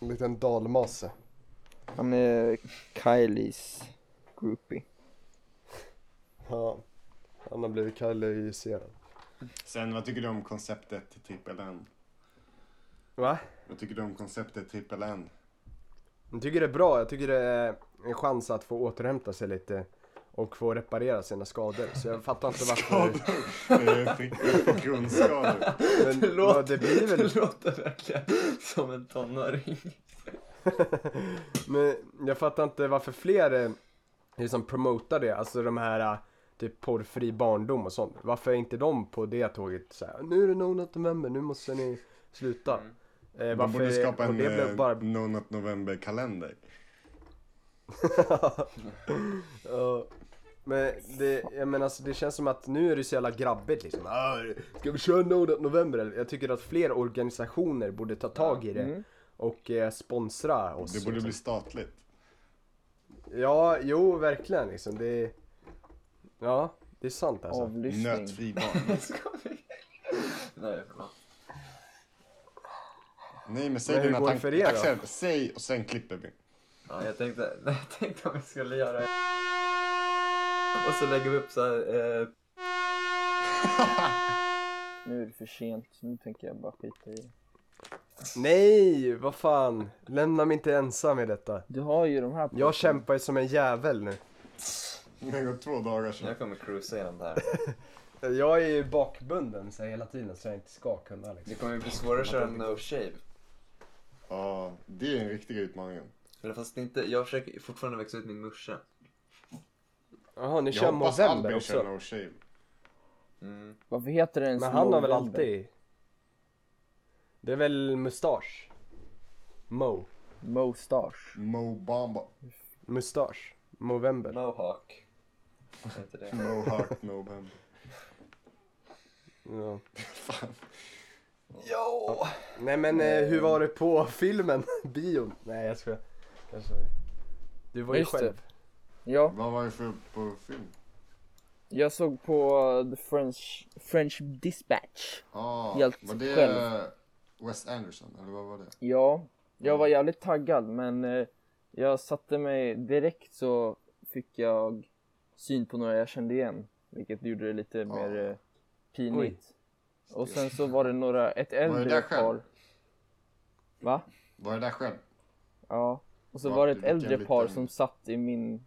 En liten dalmase. Han är Kylies groupie. Ja. Han har blivit kaliserad. Sen vad tycker du om konceptet Triple N? Va? Vad tycker du om konceptet Triple N? Jag tycker det är bra. Jag tycker det är en chans att få återhämta sig lite och få reparera sina skador. Så jag fattar inte varför. Eh, fick- Grundskador. Men, Det vad, låter, det blir väl det låter verkligen som en tonåring. Men jag fattar inte varför fler eh, liksom promotar det, alltså de här eh, typ porrfri barndom och sånt. Varför är inte de på det tåget så här, nu är det No Not November, nu måste ni sluta. Mm. Eh, De varför borde skapa en det blev eh, bara... No Not November kalender. Ja. Men det, jag menar alltså, det känns som att nu är det så jävla grabbigt liksom. Ah, ska vi köra No Not November? Jag tycker att fler organisationer borde ta tag i det Mm. Och eh, sponsra oss. Det borde liksom. bli statligt. Ja, jo verkligen liksom. Det är... Ja, det är sant alltså. Avlyssning. Nötfri barn. Nej, förlåt. Nej men säg Men dina tankar. Axel, säg och sen klipper vi. Ja, jag tänkte, nej, jag tänkte om vi skulle göra Och så lägger vi upp så här, eh, Nu är det för sent, nu tänker jag bara skita i det. Nej, vad fan. Lämna mig inte ensam i detta. Du har ju de här Jag kämpar ju som en jävel nu. Det har gått två dagar sedan. jag kommer cruisa igenom det här. Jag är ju bakbunden så här hela tiden så jag inte ska kunna Det liksom. kommer ju bli svårare att köra no shave. Ja, det är en riktig utmaning. Eller fast inte, jag försöker fortfarande växa ut min morsa. Jaha, ni Jag kör hoppas Movember Albin också? kör No Shave. Mm. Varför heter det ens Men han har väl alltid... Det är väl mustasch? Mo. Moustache. Mo Bamba. Mustasch. Movember. Mohawk. Heter det? Mohawk November. Ja. Fan. Jo! Nej men eh, hur var det på filmen? Bion? Nej jag skojar. Skojar. Du var ju Just det. själv. Ja, Vad var det för på film? jag såg på uh, The French, French Dispatch. Ah, Helt var det själv. Wes Anderson, eller vad var det? Ja, jag var jävligt taggad men eh, jag satte mig direkt så fick jag syn på några jag kände igen. Vilket gjorde det lite mer eh, pinigt. Och sen så var det några, ett det äldre där själv? par. Va? Var det där själv? Ja. Och så Ja, var det ett äldre par liten- som satt i min,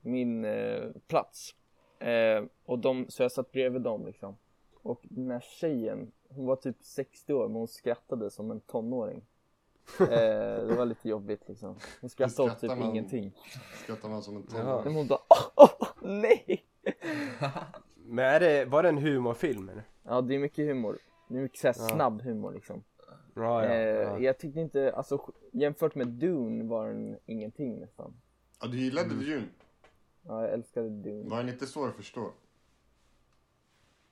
min eh, plats. Eh, och de, så jag satt bredvid dem liksom. Och den här tjejen, hon var typ 60 år men hon skrattade som en tonåring. Eh, det var lite jobbigt liksom. Hon skrattade åt typ man? ingenting. Skrattar man som en Jaha. Men tonåring? hon bara åh, åh, nej! Men är det, var det en humorfilm eller? Ja det är mycket humor. Det är mycket så här Ja. snabb humor liksom. Ja, ja, eh, ja. Jag tyckte inte, alltså jämfört med Dune var den ingenting nästan. Ja, du gillade Mm. Dune. Ja, jag älskade Dune. Var den inte svår att förstå?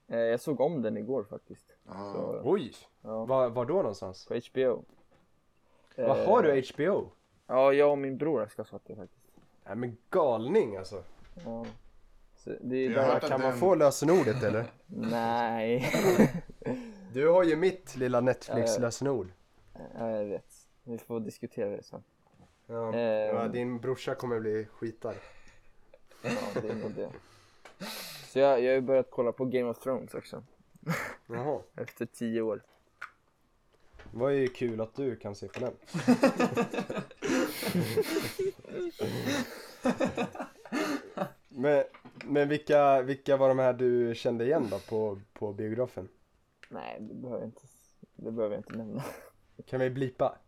Eh, jag såg om den igår faktiskt. Ah. Så, Oj! ja, Var, var då någonstans? på HBO. Vad Eh, har du HBO? Ja, jag och min bror ska skaffat det faktiskt. Nej men galning alltså. Ja. Så det är har där... Kan man den- få lösenordet eller? Nej. Du har ju mitt lilla Netflix-lösenord. ja, jag vet. Vi får diskutera det sen. Ja. Eh. ja, din brorsa kommer bli skitad. Ja, det är nog det. Så jag, jag har ju börjat kolla på Game of Thrones också. Jaha. Efter tio år. Var ju kul att du kan se på den. men men vilka, vilka var de här du kände igen då på, på biografen? Nej, det behöver jag inte, det behöver jag inte nämna. Kan vi blipa?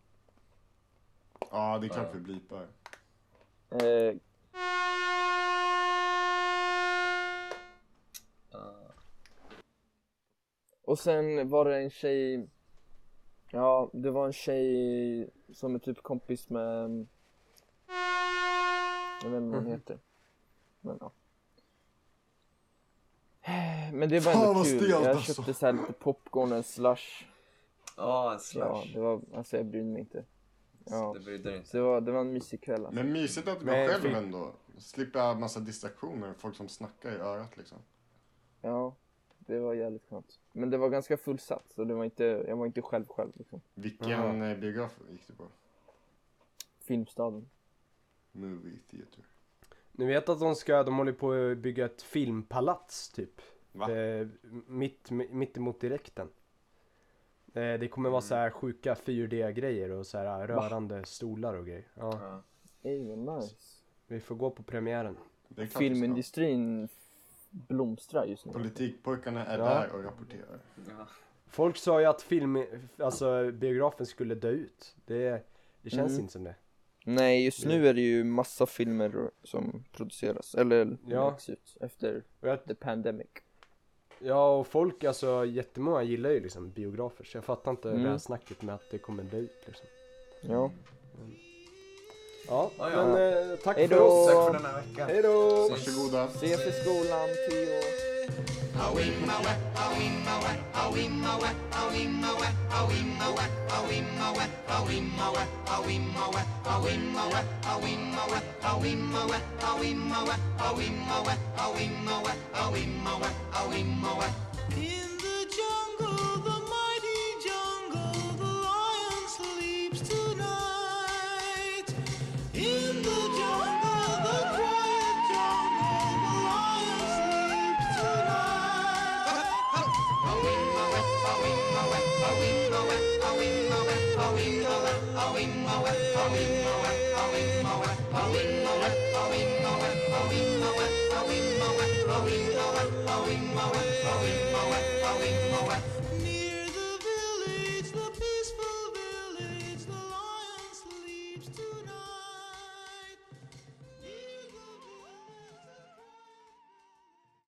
Ja, det är klart vi blipar. Eh, och sen var det en tjej Ja, det var en tjej som är typ kompis med Jag vet inte vad hon heter Men ja Men det var ändå kul, stelt, jag alltså. köpte så här lite popcorn och en slush Ja, en Ja, slush. det var, alltså jag brydde mig inte Ja, Det det var, det var en mysig kväll alltså. Men mysigt att vara själv fick- ändå. Slippa massa distraktioner, folk som snackar i örat liksom. Ja, det var jävligt skönt Men det var ganska fullsatt, så det var inte, jag var inte själv själv liksom Vilken Jaha. eh, biograf gick du på? Filmstaden Movie Theater. Ni vet att de ska, de håller på att bygga ett filmpalats typ. Va? Eh, mitt, mitt emot direkten. Eh, det kommer vara så här sjuka 4D-grejer och så här rörande stolar och grejer. Ja, Ja. Ey, vad nice vi får gå på premiären. Filmindustrin blomstrar just nu. Politikpojkarna är Ja. där och rapporterar. Ja. Folk sa ju att film, alltså biografen skulle dö ut. Det, det känns Mm. inte som det. Nej, just nu är det ju massa filmer som produceras, eller Ja. läggs ut efter jag, the pandemic. ja och folk, alltså jättemånga gillar ju liksom biografer. Så jag fattar inte Mm. det här snacket med att det kommer dö ut liksom. Ja. Ja, Ja, ja. men eh, tack Hej för oss. Tack för den här veckan. Hej då! Varsågoda. Ses i skolan, Theo. In